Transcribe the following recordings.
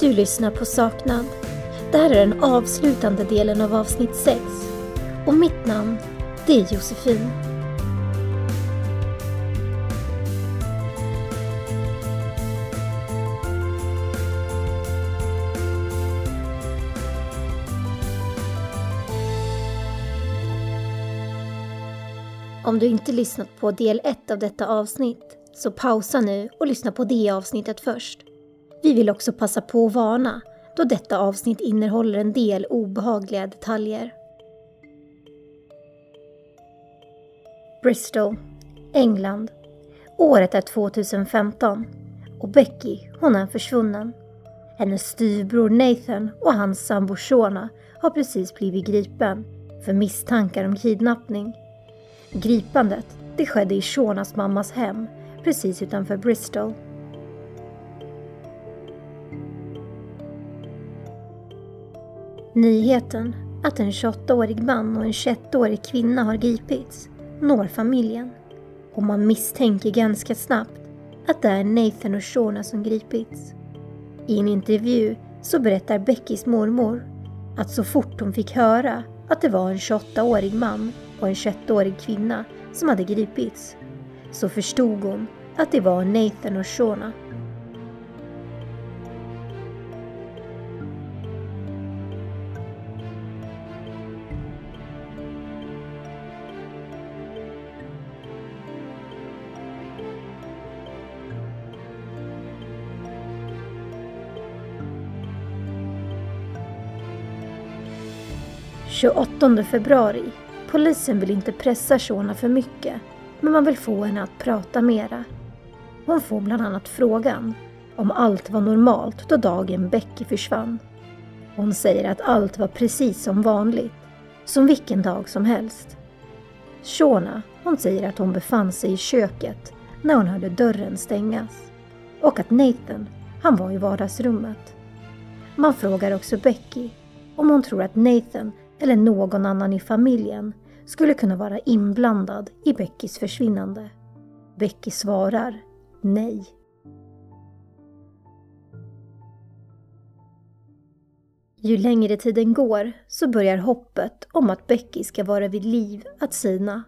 Du lyssnar på Saknad. Det här är den avslutande delen av avsnitt 6. Och mitt namn, det är Josefin. Om du inte lyssnat på del 1 av detta avsnitt, så pausa nu och lyssna på det avsnittet först. Vi vill också passa på att varna, då detta avsnitt innehåller en del obehagliga detaljer. Bristol, England. Året är 2015 och Becky, hon är försvunnen. Hennes styvbror Nathan och hans sambo Shona har precis blivit gripen för misstankar om kidnappning. Gripandet, det skedde i Shonas mammas hem precis utanför Bristol. Nyheten att en 28-årig man och en 21-årig kvinna har gripits når familjen och man misstänker ganska snabbt att det är Nathan och Shona som gripits. I en intervju så berättar Beckys mormor att så fort hon fick höra att det var en 28-årig man och en 21-årig kvinna som hade gripits så förstod hon att det var Nathan och Shona. 28 februari. Polisen vill inte pressa Shona för mycket, men man vill få henne att prata mera. Hon får bland annat frågan om allt var normalt då dagen Becky försvann. Hon säger att allt var precis som vanligt, som vilken dag som helst. Shona, hon säger att hon befann sig i köket när hon hörde dörren stängas och att Nathan, han var i vardagsrummet. Man frågar också Becky om hon tror att Nathan eller någon annan i familjen skulle kunna vara inblandad i Beckys försvinnande. Becky svarar nej. Ju längre tiden går så börjar hoppet om att Becky ska vara vid liv att sina.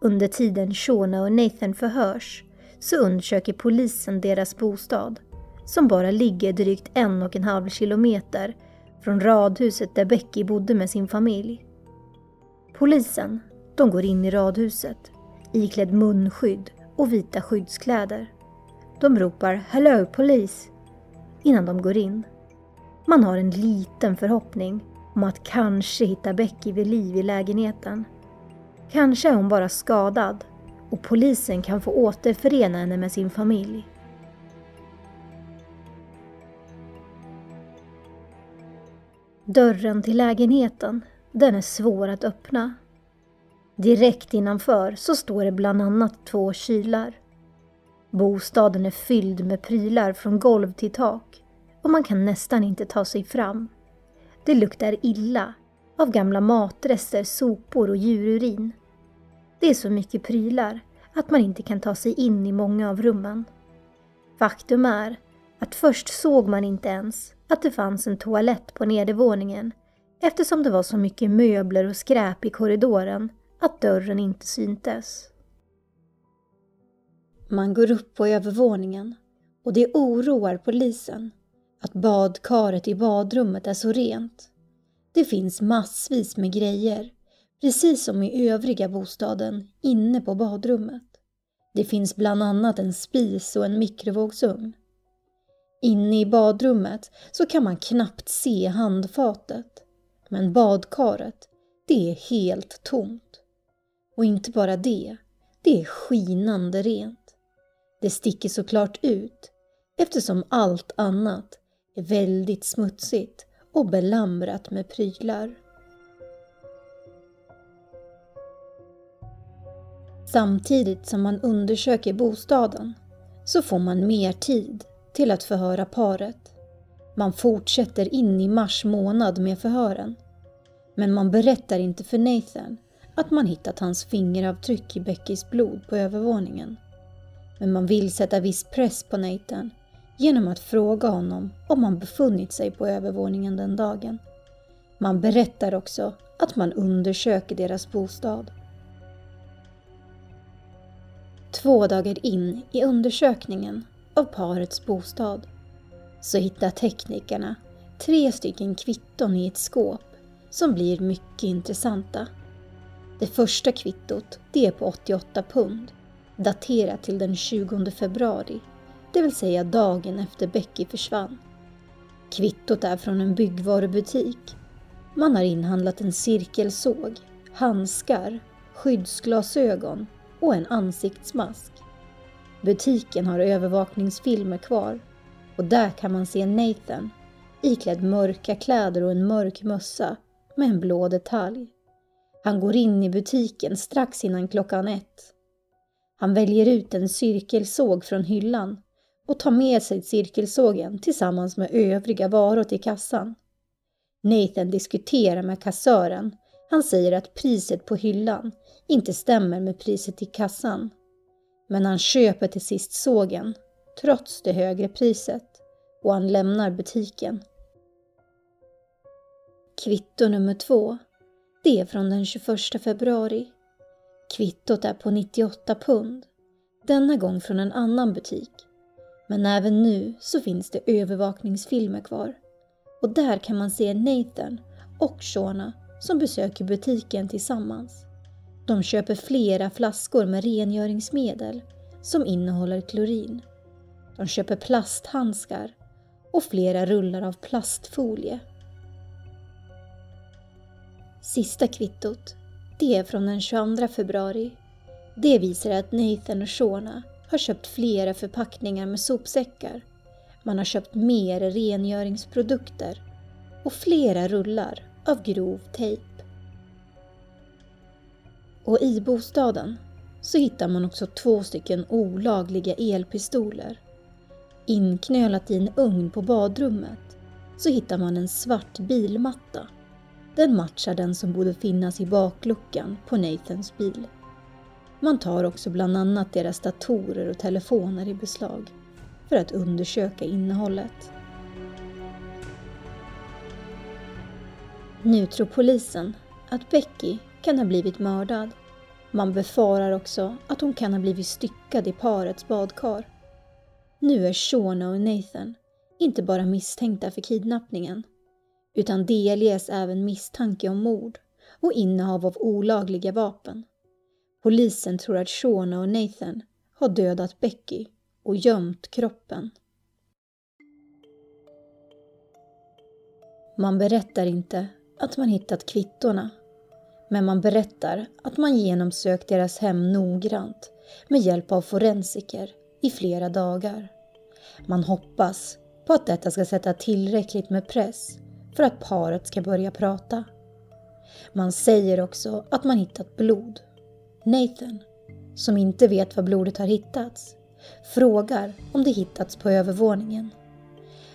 Under tiden Shona och Nathan förhörs så undersöker polisen deras bostad som bara ligger drygt en och en halv kilometer från radhuset där Becky bodde med sin familj. Polisen, de går in i radhuset iklädd munskydd och vita skyddskläder. De ropar ”Hello polis” innan de går in. Man har en liten förhoppning om att kanske hitta Becky vid liv i lägenheten. Kanske är hon bara skadad och polisen kan få återförena henne med sin familj. Dörren till lägenheten, den är svår att öppna. Direkt innanför så står det bland annat två kylar. Bostaden är fylld med prylar från golv till tak och man kan nästan inte ta sig fram. Det luktar illa av gamla matrester, sopor och djururin. Det är så mycket prylar att man inte kan ta sig in i många av rummen. Faktum är att först såg man inte ens att det fanns en toalett på nedervåningen eftersom det var så mycket möbler och skräp i korridoren att dörren inte syntes. Man går upp på övervåningen och det oroar polisen att badkaret i badrummet är så rent. Det finns massvis med grejer, precis som i övriga bostaden, inne på badrummet. Det finns bland annat en spis och en mikrovågsugn. Inne i badrummet så kan man knappt se handfatet. Men badkaret, det är helt tomt. Och inte bara det, det är skinande rent. Det sticker såklart ut eftersom allt annat är väldigt smutsigt och belamrat med prylar. Samtidigt som man undersöker bostaden så får man mer tid till att förhöra paret. Man fortsätter in i mars månad med förhören. Men man berättar inte för Nathan att man hittat hans fingeravtryck i Beckys blod på övervåningen. Men man vill sätta viss press på Nathan genom att fråga honom om han befunnit sig på övervåningen den dagen. Man berättar också att man undersöker deras bostad. Två dagar in i undersökningen av parets bostad så hittar teknikerna tre stycken kvitton i ett skåp som blir mycket intressanta. Det första kvittot det är på 88 pund, daterat till den 20 februari, det vill säga dagen efter Becky försvann. Kvittot är från en byggvarubutik. Man har inhandlat en cirkelsåg, handskar, skyddsglasögon och en ansiktsmask. Butiken har övervakningsfilmer kvar och där kan man se Nathan iklädd mörka kläder och en mörk mössa med en blå detalj. Han går in i butiken strax innan klockan ett. Han väljer ut en cirkelsåg från hyllan och tar med sig cirkelsågen tillsammans med övriga varor till kassan. Nathan diskuterar med kassören. Han säger att priset på hyllan inte stämmer med priset i kassan. Men han köper till sist sågen, trots det högre priset, och han lämnar butiken. Kvitto nummer två. Det är från den 21 februari. Kvittot är på 98 pund. Denna gång från en annan butik. Men även nu så finns det övervakningsfilmer kvar. Och där kan man se Nathan och Shona som besöker butiken tillsammans. De köper flera flaskor med rengöringsmedel som innehåller klorin. De köper plasthandskar och flera rullar av plastfolie. Sista kvittot, det är från den 22 februari. Det visar att Nathan och Shona har köpt flera förpackningar med sopsäckar. Man har köpt mer rengöringsprodukter och flera rullar av grov tejp. Och i bostaden så hittar man också två stycken olagliga elpistoler. Inknölat i en ugn på badrummet så hittar man en svart bilmatta. Den matchar den som borde finnas i bakluckan på Nathans bil. Man tar också bland annat deras datorer och telefoner i beslag för att undersöka innehållet. Nu tror polisen att Becky kan ha blivit mördad. Man befarar också att hon kan ha blivit styckad i parets badkar. Nu är Shona och Nathan inte bara misstänkta för kidnappningen utan delges även misstanke om mord och innehav av olagliga vapen. Polisen tror att Shona och Nathan har dödat Becky och gömt kroppen. Man berättar inte att man hittat kvittorna men man berättar att man genomsökt deras hem noggrant med hjälp av forensiker i flera dagar. Man hoppas på att detta ska sätta tillräckligt med press för att paret ska börja prata. Man säger också att man hittat blod. Nathan, som inte vet var blodet har hittats, frågar om det hittats på övervåningen.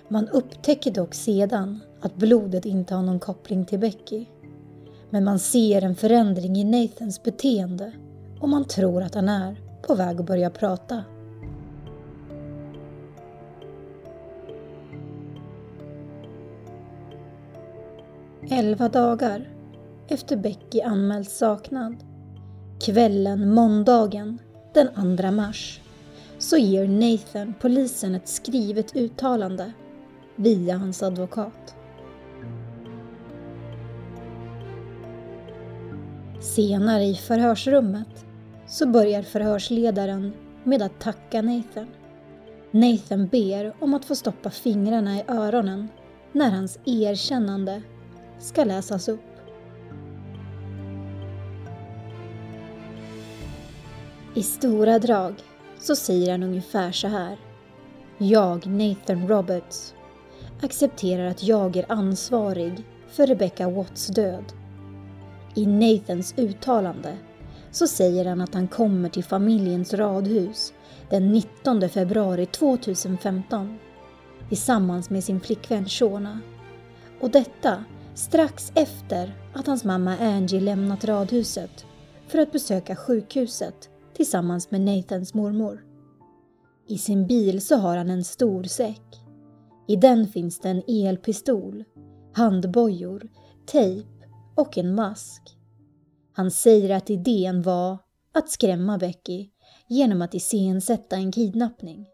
Man upptäcker dock sedan att blodet inte har någon koppling till Becky. Men man ser en förändring i Nathans beteende och man tror att han är på väg att börja prata. Elva dagar efter Becky anmälts saknad, kvällen måndagen den 2 mars, så ger Nathan polisen ett skrivet uttalande via hans advokat. Senare i förhörsrummet så börjar förhörsledaren med att tacka Nathan. Nathan ber om att få stoppa fingrarna i öronen när hans erkännande ska läsas upp. I stora drag så säger han ungefär så här. Jag, Nathan Roberts, accepterar att jag är ansvarig för Rebecca Watts död. I Nathans uttalande så säger han att han kommer till familjens radhus den 19 februari 2015 tillsammans med sin flickvän Shona. Och detta strax efter att hans mamma Angie lämnat radhuset för att besöka sjukhuset tillsammans med Nathans mormor. I sin bil så har han en stor säck. I den finns det en elpistol, handbojor, tejp och en mask. Han säger att idén var att skrämma Becky genom att iscensätta en kidnappning.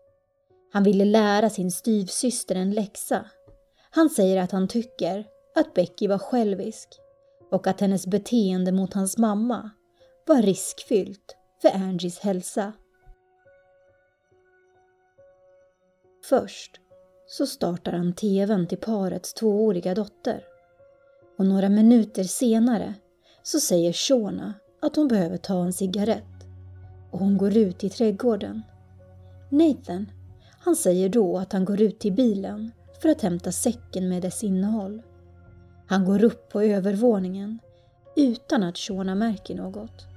Han ville lära sin styvsyster en läxa. Han säger att han tycker att Becky var självisk och att hennes beteende mot hans mamma var riskfyllt för Angies hälsa. Först så startar han tvn till parets tvååriga dotter. Och några minuter senare så säger Shona att hon behöver ta en cigarett och hon går ut i trädgården. Nathan, han säger då att han går ut till bilen för att hämta säcken med dess innehåll. Han går upp på övervåningen utan att Shona märker något.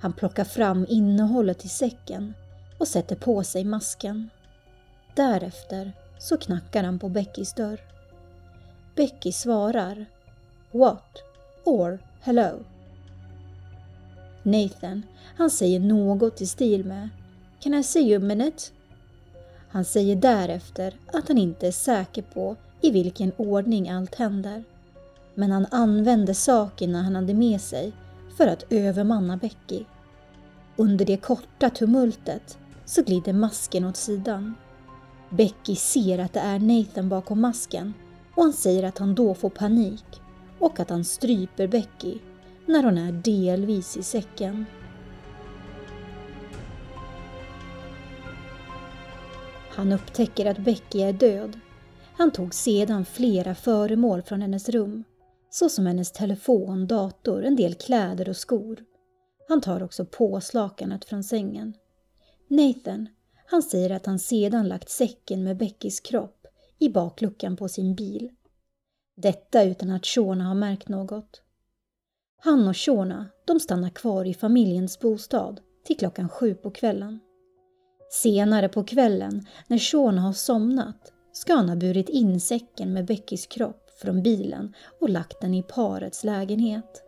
Han plockar fram innehållet i säcken och sätter på sig masken. Därefter så knackar han på Beckys dörr. Becky svarar What? or Hello. Nathan, han säger något i stil med Can I see you a minute? Han säger därefter att han inte är säker på i vilken ordning allt händer. Men han använde sakerna han hade med sig för att övermanna Becky. Under det korta tumultet så glider masken åt sidan. Becky ser att det är Nathan bakom masken och han säger att han då får panik och att han stryper Becky när hon är delvis i säcken. Han upptäcker att Becky är död. Han tog sedan flera föremål från hennes rum, såsom hennes telefon, dator, en del kläder och skor. Han tar också påslakanet från sängen. Nathan, han säger att han sedan lagt säcken med Beckys kropp i bakluckan på sin bil. Detta utan att Shona har märkt något. Han och Shona, de stannar kvar i familjens bostad till klockan sju på kvällen. Senare på kvällen, när Shona har somnat, ska han ha burit in säcken med Beckys kropp från bilen och lagt den i parets lägenhet.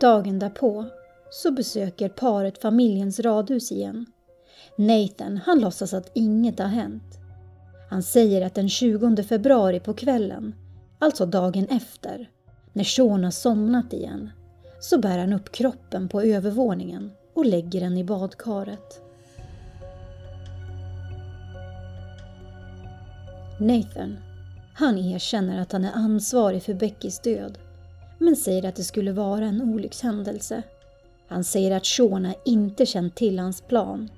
Dagen därpå så besöker paret familjens radhus igen. Nathan, han låtsas att inget har hänt. Han säger att den 20 februari på kvällen, alltså dagen efter, när Sean har somnat igen, så bär han upp kroppen på övervåningen och lägger den i badkaret. Nathan, han erkänner att han är ansvarig för Beckys död men säger att det skulle vara en olyckshändelse. Han säger att Shona inte känt till hans plan,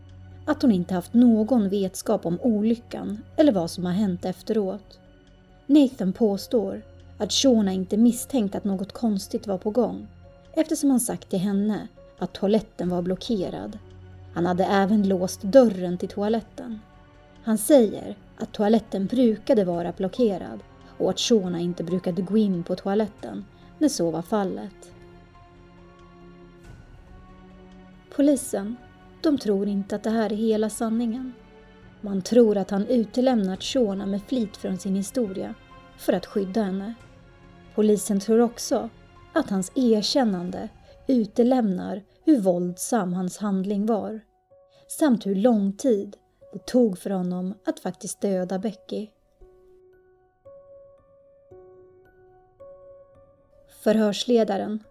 att hon inte haft någon vetskap om olyckan eller vad som har hänt efteråt. Nathan påstår att Shona inte misstänkt att något konstigt var på gång eftersom han sagt till henne att toaletten var blockerad. Han hade även låst dörren till toaletten. Han säger att toaletten brukade vara blockerad och att Shona inte brukade gå in på toaletten när så var fallet. Polisen, de tror inte att det här är hela sanningen. Man tror att han utelämnat Shona med flit från sin historia för att skydda henne. Polisen tror också att hans erkännande utelämnar hur våldsam hans handling var samt hur lång tid det tog för honom att faktiskt döda Becky. Förhörsledaren.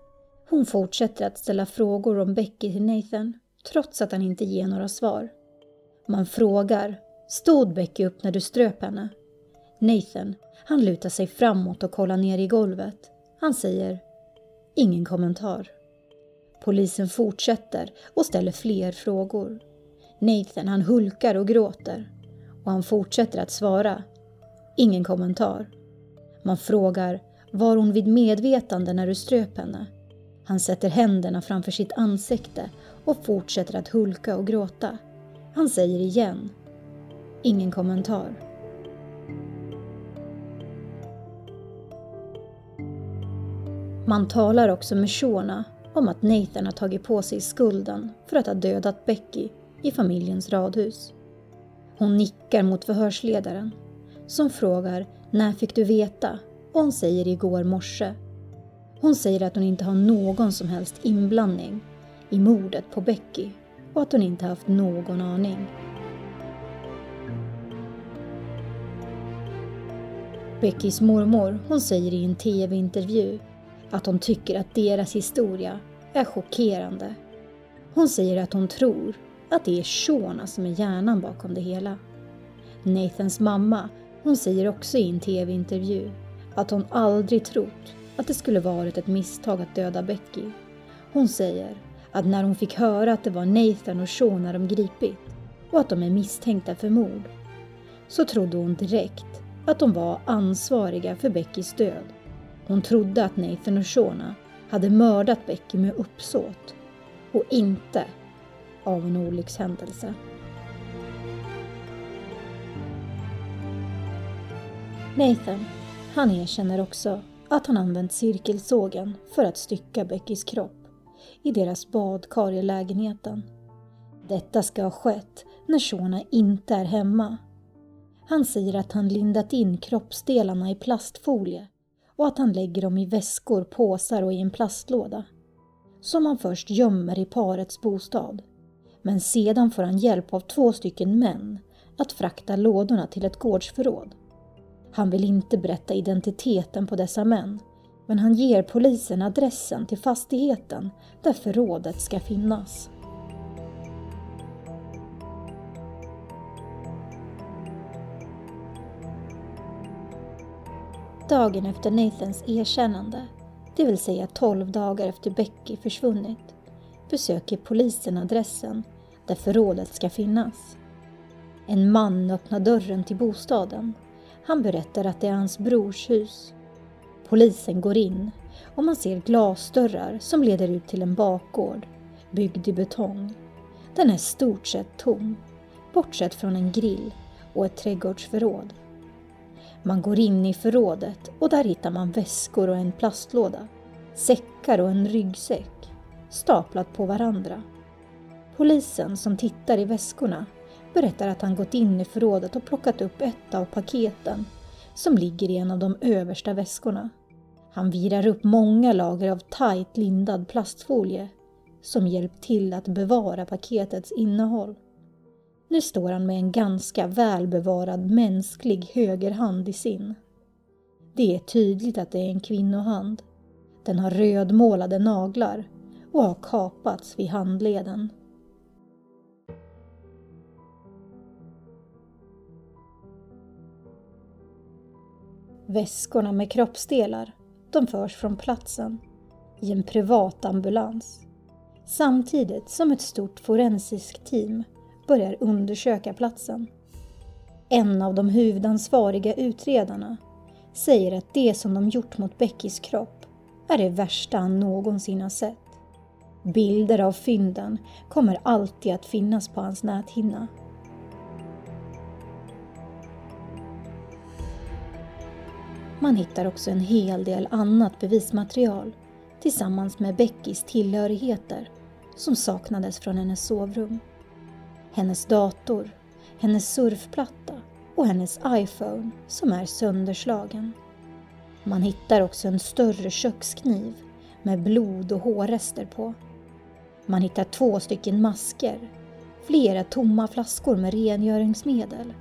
Hon fortsätter att ställa frågor om Becky till Nathan trots att han inte ger några svar. Man frågar Stod Becky upp när du ströp henne? Nathan, han lutar sig framåt och kollar ner i golvet. Han säger Ingen kommentar. Polisen fortsätter och ställer fler frågor. Nathan, han hulkar och gråter. Och han fortsätter att svara Ingen kommentar. Man frågar var hon vid medvetande när du ströp henne? Han sätter händerna framför sitt ansikte och fortsätter att hulka och gråta. Han säger igen. Ingen kommentar. Man talar också med Shona om att Nathan har tagit på sig skulden för att ha dödat Becky i familjens radhus. Hon nickar mot förhörsledaren som frågar när fick du veta och hon säger igår morse. Hon säger att hon inte har någon som helst inblandning i mordet på Becky och att hon inte haft någon aning. Beckys mormor hon säger i en tv-intervju att hon tycker att deras historia är chockerande. Hon säger att hon tror att det är Shona som är hjärnan bakom det hela. Nathans mamma hon säger också i en tv-intervju att hon aldrig trott att det skulle varit ett misstag att döda Becky. Hon säger att när hon fick höra att det var Nathan och Shona de gripit och att de är misstänkta för mord så trodde hon direkt att de var ansvariga för Beckys död. Hon trodde att Nathan och Shona hade mördat Becky med uppsåt och inte av en olyckshändelse. Nathan, han erkänner också att han använt cirkelsågen för att stycka Beckys kropp i deras badkar i lägenheten. Detta ska ha skett när Shona inte är hemma. Han säger att han lindat in kroppsdelarna i plastfolie och att han lägger dem i väskor, påsar och i en plastlåda. Som han först gömmer i parets bostad. Men sedan får han hjälp av två stycken män att frakta lådorna till ett gårdsförråd. Han vill inte berätta identiteten på dessa män, men han ger polisen adressen till fastigheten där förrådet ska finnas. Dagen efter Nathans erkännande, det vill säga 12 dagar efter Becky försvunnit, besöker polisen adressen där förrådet ska finnas. En man öppnar dörren till bostaden han berättar att det är hans brors hus. Polisen går in och man ser glasdörrar som leder ut till en bakgård byggd i betong. Den är stort sett tom, bortsett från en grill och ett trädgårdsförråd. Man går in i förrådet och där hittar man väskor och en plastlåda, säckar och en ryggsäck staplat på varandra. Polisen som tittar i väskorna berättar att han gått in i förrådet och plockat upp ett av paketen som ligger i en av de översta väskorna. Han virar upp många lager av tajt lindad plastfolie som hjälpt till att bevara paketets innehåll. Nu står han med en ganska välbevarad mänsklig högerhand i sin. Det är tydligt att det är en kvinnohand. Den har rödmålade naglar och har kapats vid handleden. Väskorna med kroppsdelar, de förs från platsen i en privat ambulans. Samtidigt som ett stort forensiskt team börjar undersöka platsen. En av de huvudansvariga utredarna säger att det som de gjort mot Beckys kropp är det värsta han någonsin har sett. Bilder av fynden kommer alltid att finnas på hans näthinna. Man hittar också en hel del annat bevismaterial tillsammans med Beckys tillhörigheter som saknades från hennes sovrum. Hennes dator, hennes surfplatta och hennes iPhone som är sönderslagen. Man hittar också en större kökskniv med blod och hårrester på. Man hittar två stycken masker, flera tomma flaskor med rengöringsmedel,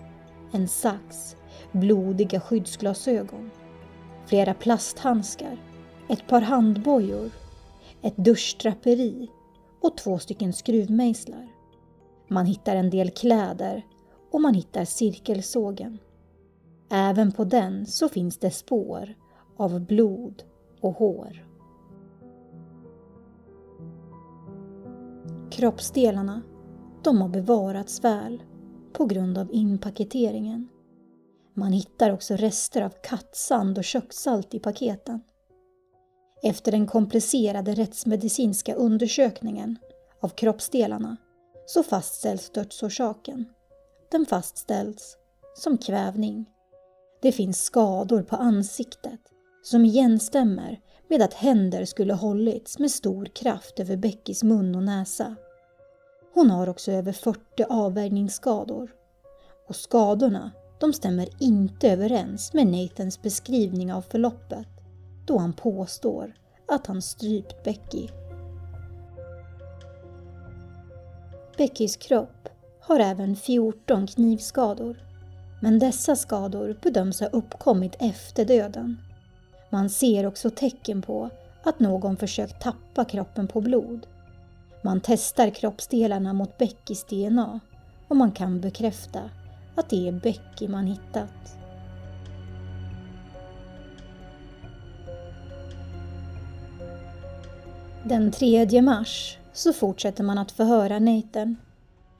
en sax, blodiga skyddsglasögon flera plasthandskar, ett par handbojor, ett duschdraperi och två stycken skruvmejslar. Man hittar en del kläder och man hittar cirkelsågen. Även på den så finns det spår av blod och hår. Kroppsdelarna, de har bevarats väl på grund av inpaketeringen. Man hittar också rester av kattsand och kökssalt i paketen. Efter den komplicerade rättsmedicinska undersökningen av kroppsdelarna så fastställs dödsorsaken. Den fastställs som kvävning. Det finns skador på ansiktet som igenstämmer med att händer skulle hållits med stor kraft över Beckys mun och näsa. Hon har också över 40 avvärjningsskador. Och skadorna de stämmer inte överens med Nathans beskrivning av förloppet då han påstår att han strypt Becky. Beckys kropp har även 14 knivskador. Men dessa skador bedöms ha uppkommit efter döden. Man ser också tecken på att någon försökt tappa kroppen på blod. Man testar kroppsdelarna mot Beckys DNA och man kan bekräfta att det är Becky man hittat. Den 3 mars så fortsätter man att förhöra Nathan.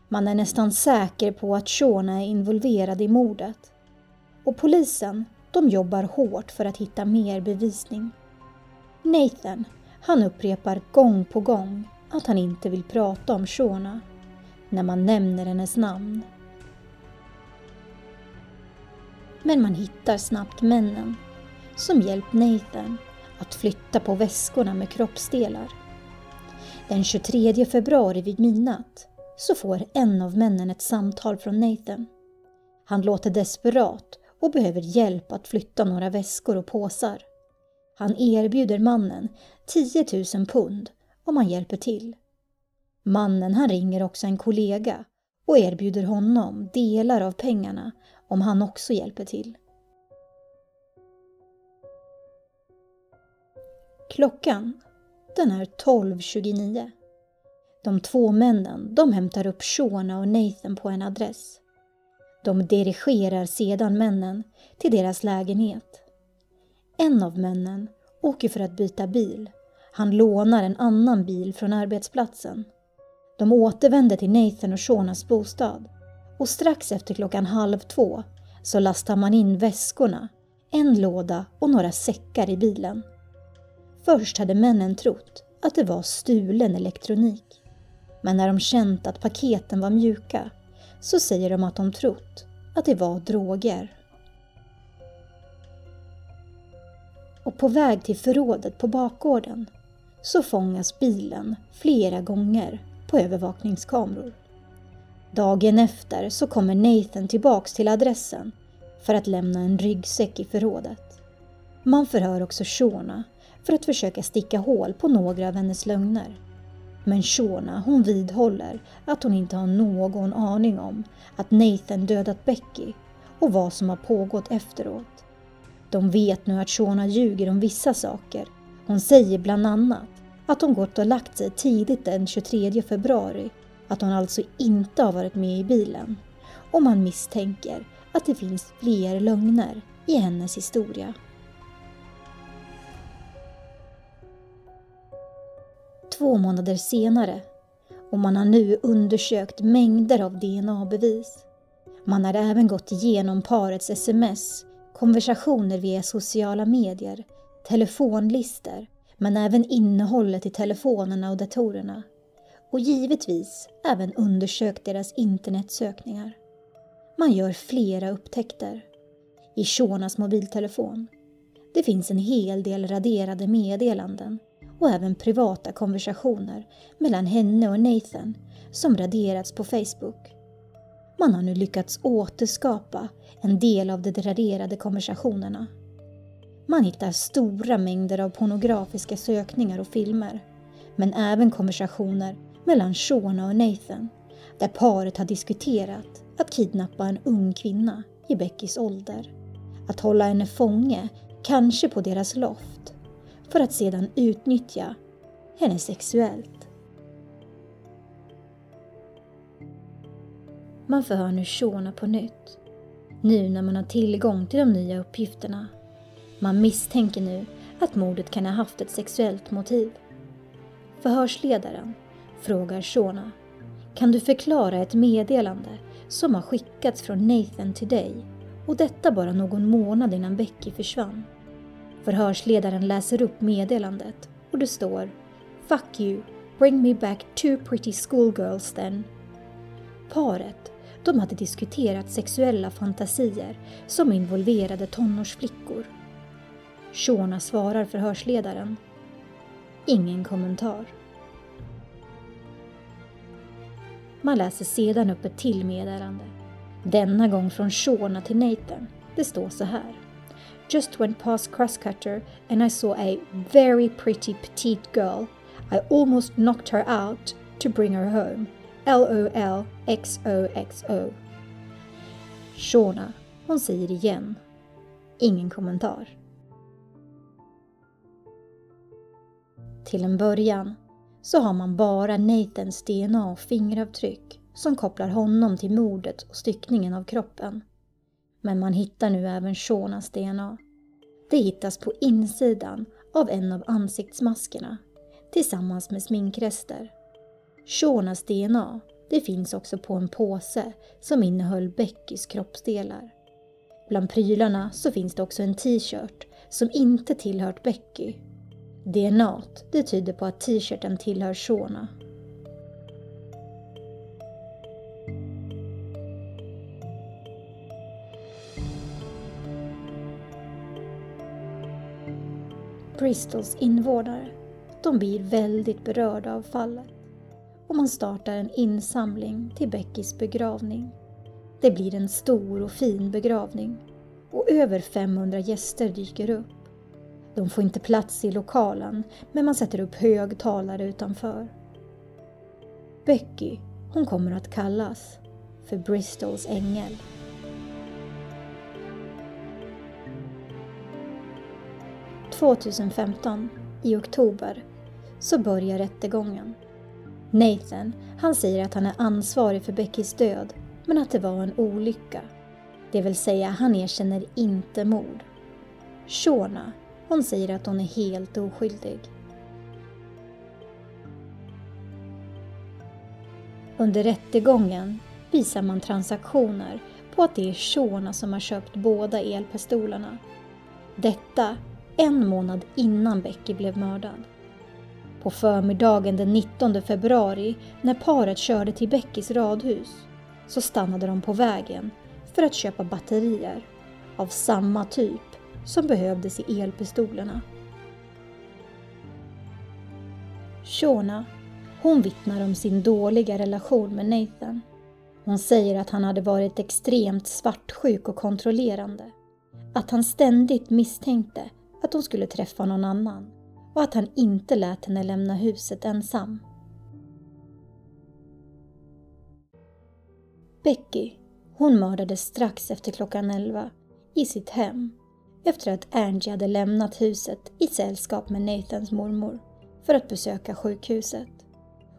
Man är nästan säker på att Shona är involverad i mordet. Och polisen, de jobbar hårt för att hitta mer bevisning. Nathan, han upprepar gång på gång att han inte vill prata om Shona när man nämner hennes namn. Men man hittar snabbt männen som hjälpt Nathan att flytta på väskorna med kroppsdelar. Den 23 februari vid midnatt så får en av männen ett samtal från Nathan. Han låter desperat och behöver hjälp att flytta några väskor och påsar. Han erbjuder mannen 10 000 pund om han hjälper till. Mannen han ringer också en kollega och erbjuder honom delar av pengarna om han också hjälper till. Klockan, den är 12.29. De två männen, de hämtar upp Shona och Nathan på en adress. De dirigerar sedan männen till deras lägenhet. En av männen åker för att byta bil. Han lånar en annan bil från arbetsplatsen. De återvänder till Nathan och Shonas bostad och strax efter klockan halv två så lastar man in väskorna, en låda och några säckar i bilen. Först hade männen trott att det var stulen elektronik. Men när de känt att paketen var mjuka så säger de att de trott att det var droger. Och på väg till förrådet på bakgården så fångas bilen flera gånger på övervakningskameror. Dagen efter så kommer Nathan tillbaks till adressen för att lämna en ryggsäck i förrådet. Man förhör också Shona för att försöka sticka hål på några av hennes lögner. Men Shona hon vidhåller att hon inte har någon aning om att Nathan dödat Becky och vad som har pågått efteråt. De vet nu att Shona ljuger om vissa saker. Hon säger bland annat att hon gått och lagt sig tidigt den 23 februari, att hon alltså inte har varit med i bilen. Och man misstänker att det finns fler lögner i hennes historia. Två månader senare och man har nu undersökt mängder av DNA-bevis. Man har även gått igenom parets sms, konversationer via sociala medier, telefonlistor men även innehållet i telefonerna och datorerna. Och givetvis även undersökt deras internetsökningar. Man gör flera upptäckter. I Shonas mobiltelefon. Det finns en hel del raderade meddelanden och även privata konversationer mellan henne och Nathan som raderats på Facebook. Man har nu lyckats återskapa en del av de raderade konversationerna. Man hittar stora mängder av pornografiska sökningar och filmer, men även konversationer mellan Shona och Nathan där paret har diskuterat att kidnappa en ung kvinna i Beckys ålder. Att hålla henne fånge, kanske på deras loft, för att sedan utnyttja henne sexuellt. Man förhör nu Shona på nytt, nu när man har tillgång till de nya uppgifterna. Man misstänker nu att mordet kan ha haft ett sexuellt motiv. Förhörsledaren frågar Shona, kan du förklara ett meddelande som har skickats från Nathan till dig och detta bara någon månad innan Becky försvann? Förhörsledaren läser upp meddelandet och det står Fuck you, bring me back two pretty schoolgirls then. Paret, de hade diskuterat sexuella fantasier som involverade tonårsflickor. Shona svarar förhörsledaren. Ingen kommentar. Man läser sedan upp ett till meddelande. Denna gång från Shona till Nathan. Det står så här. just went past Crosscutter and I saw a very pretty petite girl. I almost knocked her out to bring her home. LOL XOXO. Shona, hon säger igen. Ingen kommentar. Till en början så har man bara Nathans DNA och fingeravtryck som kopplar honom till mordet och styckningen av kroppen. Men man hittar nu även Shonas DNA. Det hittas på insidan av en av ansiktsmaskerna tillsammans med sminkrester. Shonas DNA det finns också på en påse som innehöll Beckys kroppsdelar. Bland prylarna så finns det också en t-shirt som inte tillhört Becky. DNA det tyder på att t-shirten tillhör Shona. Bristols invånare, de blir väldigt berörda av fallet och man startar en insamling till Beckys begravning. Det blir en stor och fin begravning och över 500 gäster dyker upp. De får inte plats i lokalen men man sätter upp högtalare utanför. Becky, hon kommer att kallas för Bristols ängel. –2015, i oktober, så börjar rättegången. Nathan, han säger att han är ansvarig för Beckys död, men att det var en olycka. Det vill säga, han erkänner inte mord. Shona, hon säger att hon är helt oskyldig. Under rättegången visar man transaktioner på att det är Shona som har köpt båda elpistolerna. Detta en månad innan Becky blev mördad. På förmiddagen den 19 februari när paret körde till Beckys radhus så stannade de på vägen för att köpa batterier av samma typ som behövdes i elpistolerna. Shona, hon vittnar om sin dåliga relation med Nathan. Hon säger att han hade varit extremt svartsjuk och kontrollerande. Att han ständigt misstänkte att hon skulle träffa någon annan och att han inte lät henne lämna huset ensam. Becky, hon mördades strax efter klockan 11 i sitt hem efter att Angie hade lämnat huset i sällskap med Nathans mormor för att besöka sjukhuset.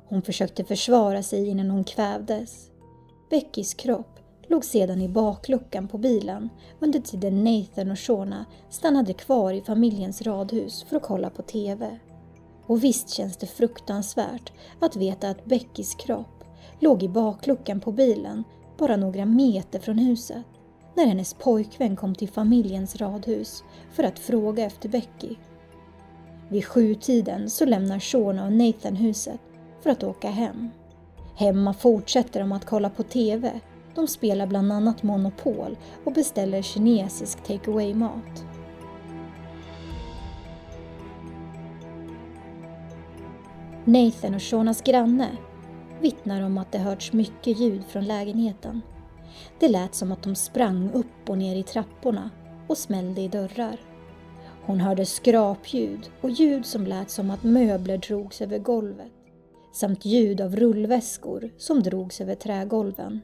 Hon försökte försvara sig innan hon kvävdes. Beckys kropp låg sedan i bakluckan på bilen under tiden Nathan och Shona stannade kvar i familjens radhus för att kolla på TV. Och visst känns det fruktansvärt att veta att Beckys kropp låg i bakluckan på bilen bara några meter från huset när hennes pojkvän kom till familjens radhus för att fråga efter Becky. Vid sjutiden så lämnar Shona och Nathan huset för att åka hem. Hemma fortsätter de att kolla på TV. De spelar bland annat Monopol och beställer kinesisk takeaway mat Nathan och Shonas granne vittnar om att det hörts mycket ljud från lägenheten. Det lät som att de sprang upp och ner i trapporna och smällde i dörrar. Hon hörde skrapljud och ljud som lät som att möbler drogs över golvet samt ljud av rullväskor som drogs över trägolven.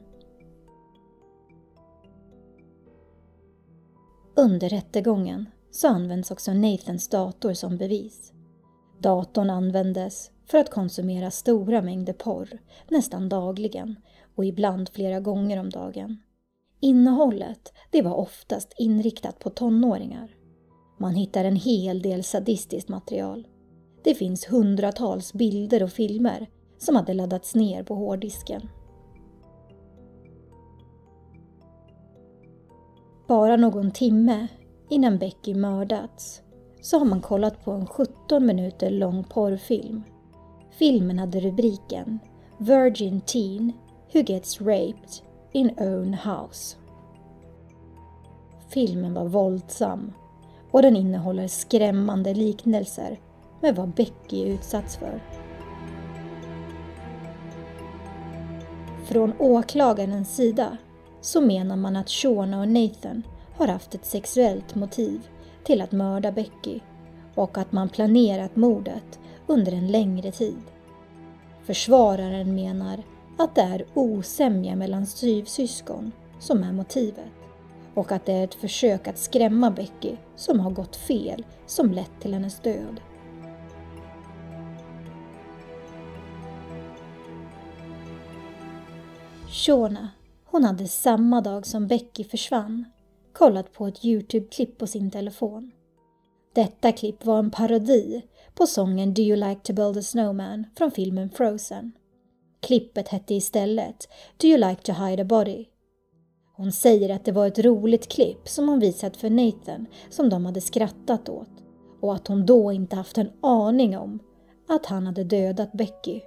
Under rättegången så används också Nathans dator som bevis. Datorn användes för att konsumera stora mängder porr nästan dagligen och ibland flera gånger om dagen. Innehållet det var oftast inriktat på tonåringar. Man hittar en hel del sadistiskt material. Det finns hundratals bilder och filmer som hade laddats ner på hårddisken. Bara någon timme innan Becky mördats så har man kollat på en 17 minuter lång porrfilm. Filmen hade rubriken Virgin Teen Who Gets Raped in Own House. Filmen var våldsam och den innehåller skrämmande liknelser med vad Becky utsatts för. Från åklagarens sida så menar man att Shona och Nathan har haft ett sexuellt motiv till att mörda Becky och att man planerat mordet under en längre tid. Försvararen menar att det är osämja mellan styvsyskon som är motivet och att det är ett försök att skrämma Becky som har gått fel som lett till hennes död. Shona, hon hade samma dag som Becky försvann kollat på ett Youtube-klipp på sin telefon. Detta klipp var en parodi på sången Do you like to build a snowman från filmen Frozen. Klippet hette istället Do you like to hide a body? Hon säger att det var ett roligt klipp som hon visat för Nathan som de hade skrattat åt och att hon då inte haft en aning om att han hade dödat Becky.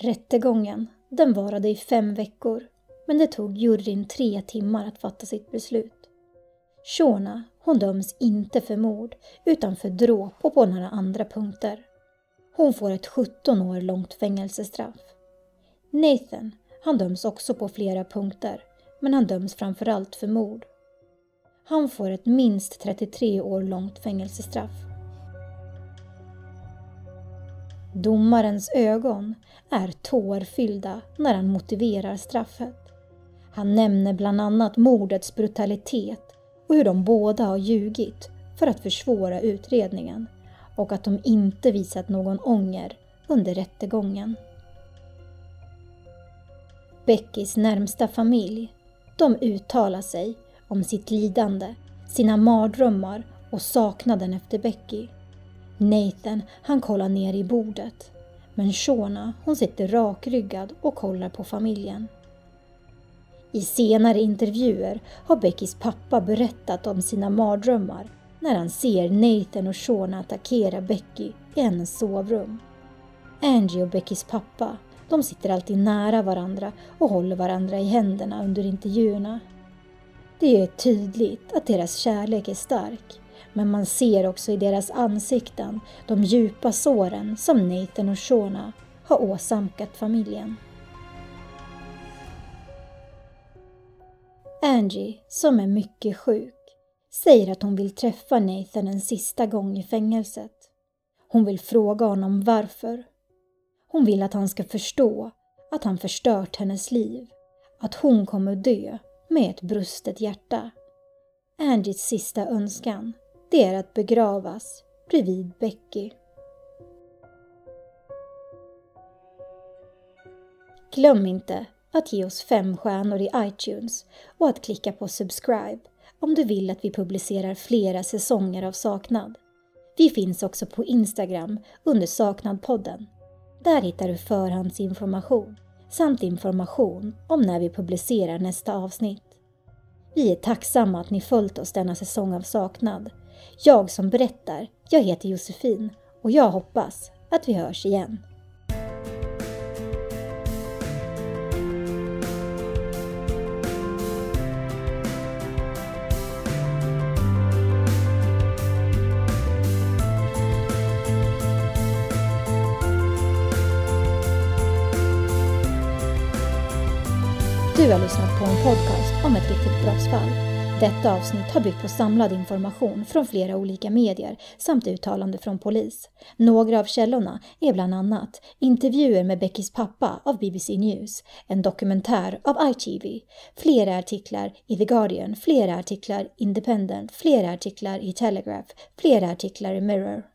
Rättegången, den varade i fem veckor men det tog juryn tre timmar att fatta sitt beslut. Shona, hon döms inte för mord utan för dråp och på några andra punkter. Hon får ett 17 år långt fängelsestraff. Nathan, han döms också på flera punkter, men han döms framförallt för mord. Han får ett minst 33 år långt fängelsestraff. Domarens ögon är tårfyllda när han motiverar straffet. Han nämner bland annat mordets brutalitet och hur de båda har ljugit för att försvåra utredningen och att de inte visat någon ånger under rättegången. Beckys närmsta familj, de uttalar sig om sitt lidande, sina mardrömmar och saknaden efter Becky. Nathan, han kollar ner i bordet. Men Shona, hon sitter rakryggad och kollar på familjen. I senare intervjuer har Beckys pappa berättat om sina mardrömmar när han ser Nathan och Shona attackera Becky i hennes sovrum. Angie och Beckys pappa, de sitter alltid nära varandra och håller varandra i händerna under intervjuerna. Det är tydligt att deras kärlek är stark, men man ser också i deras ansikten de djupa såren som Nathan och Shona har åsamkat familjen. Angie, som är mycket sjuk, säger att hon vill träffa Nathan en sista gång i fängelset. Hon vill fråga honom varför. Hon vill att han ska förstå att han förstört hennes liv, att hon kommer dö med ett brustet hjärta. Angies sista önskan, det är att begravas bredvid Becky. Glöm inte att ge oss fem stjärnor i iTunes och att klicka på subscribe om du vill att vi publicerar flera säsonger av Saknad. Vi finns också på Instagram under Saknadpodden. Där hittar du förhandsinformation samt information om när vi publicerar nästa avsnitt. Vi är tacksamma att ni följt oss denna säsong av Saknad. Jag som berättar, jag heter Josefin och jag hoppas att vi hörs igen. Dödsstraffsfall. Detta avsnitt har byggt på samlad information från flera olika medier samt uttalande från polis. Några av källorna är bland annat intervjuer med Beckys pappa av BBC News, en dokumentär av ITV, flera artiklar i The Guardian, flera artiklar Independent, flera artiklar i Telegraph, flera artiklar i Mirror.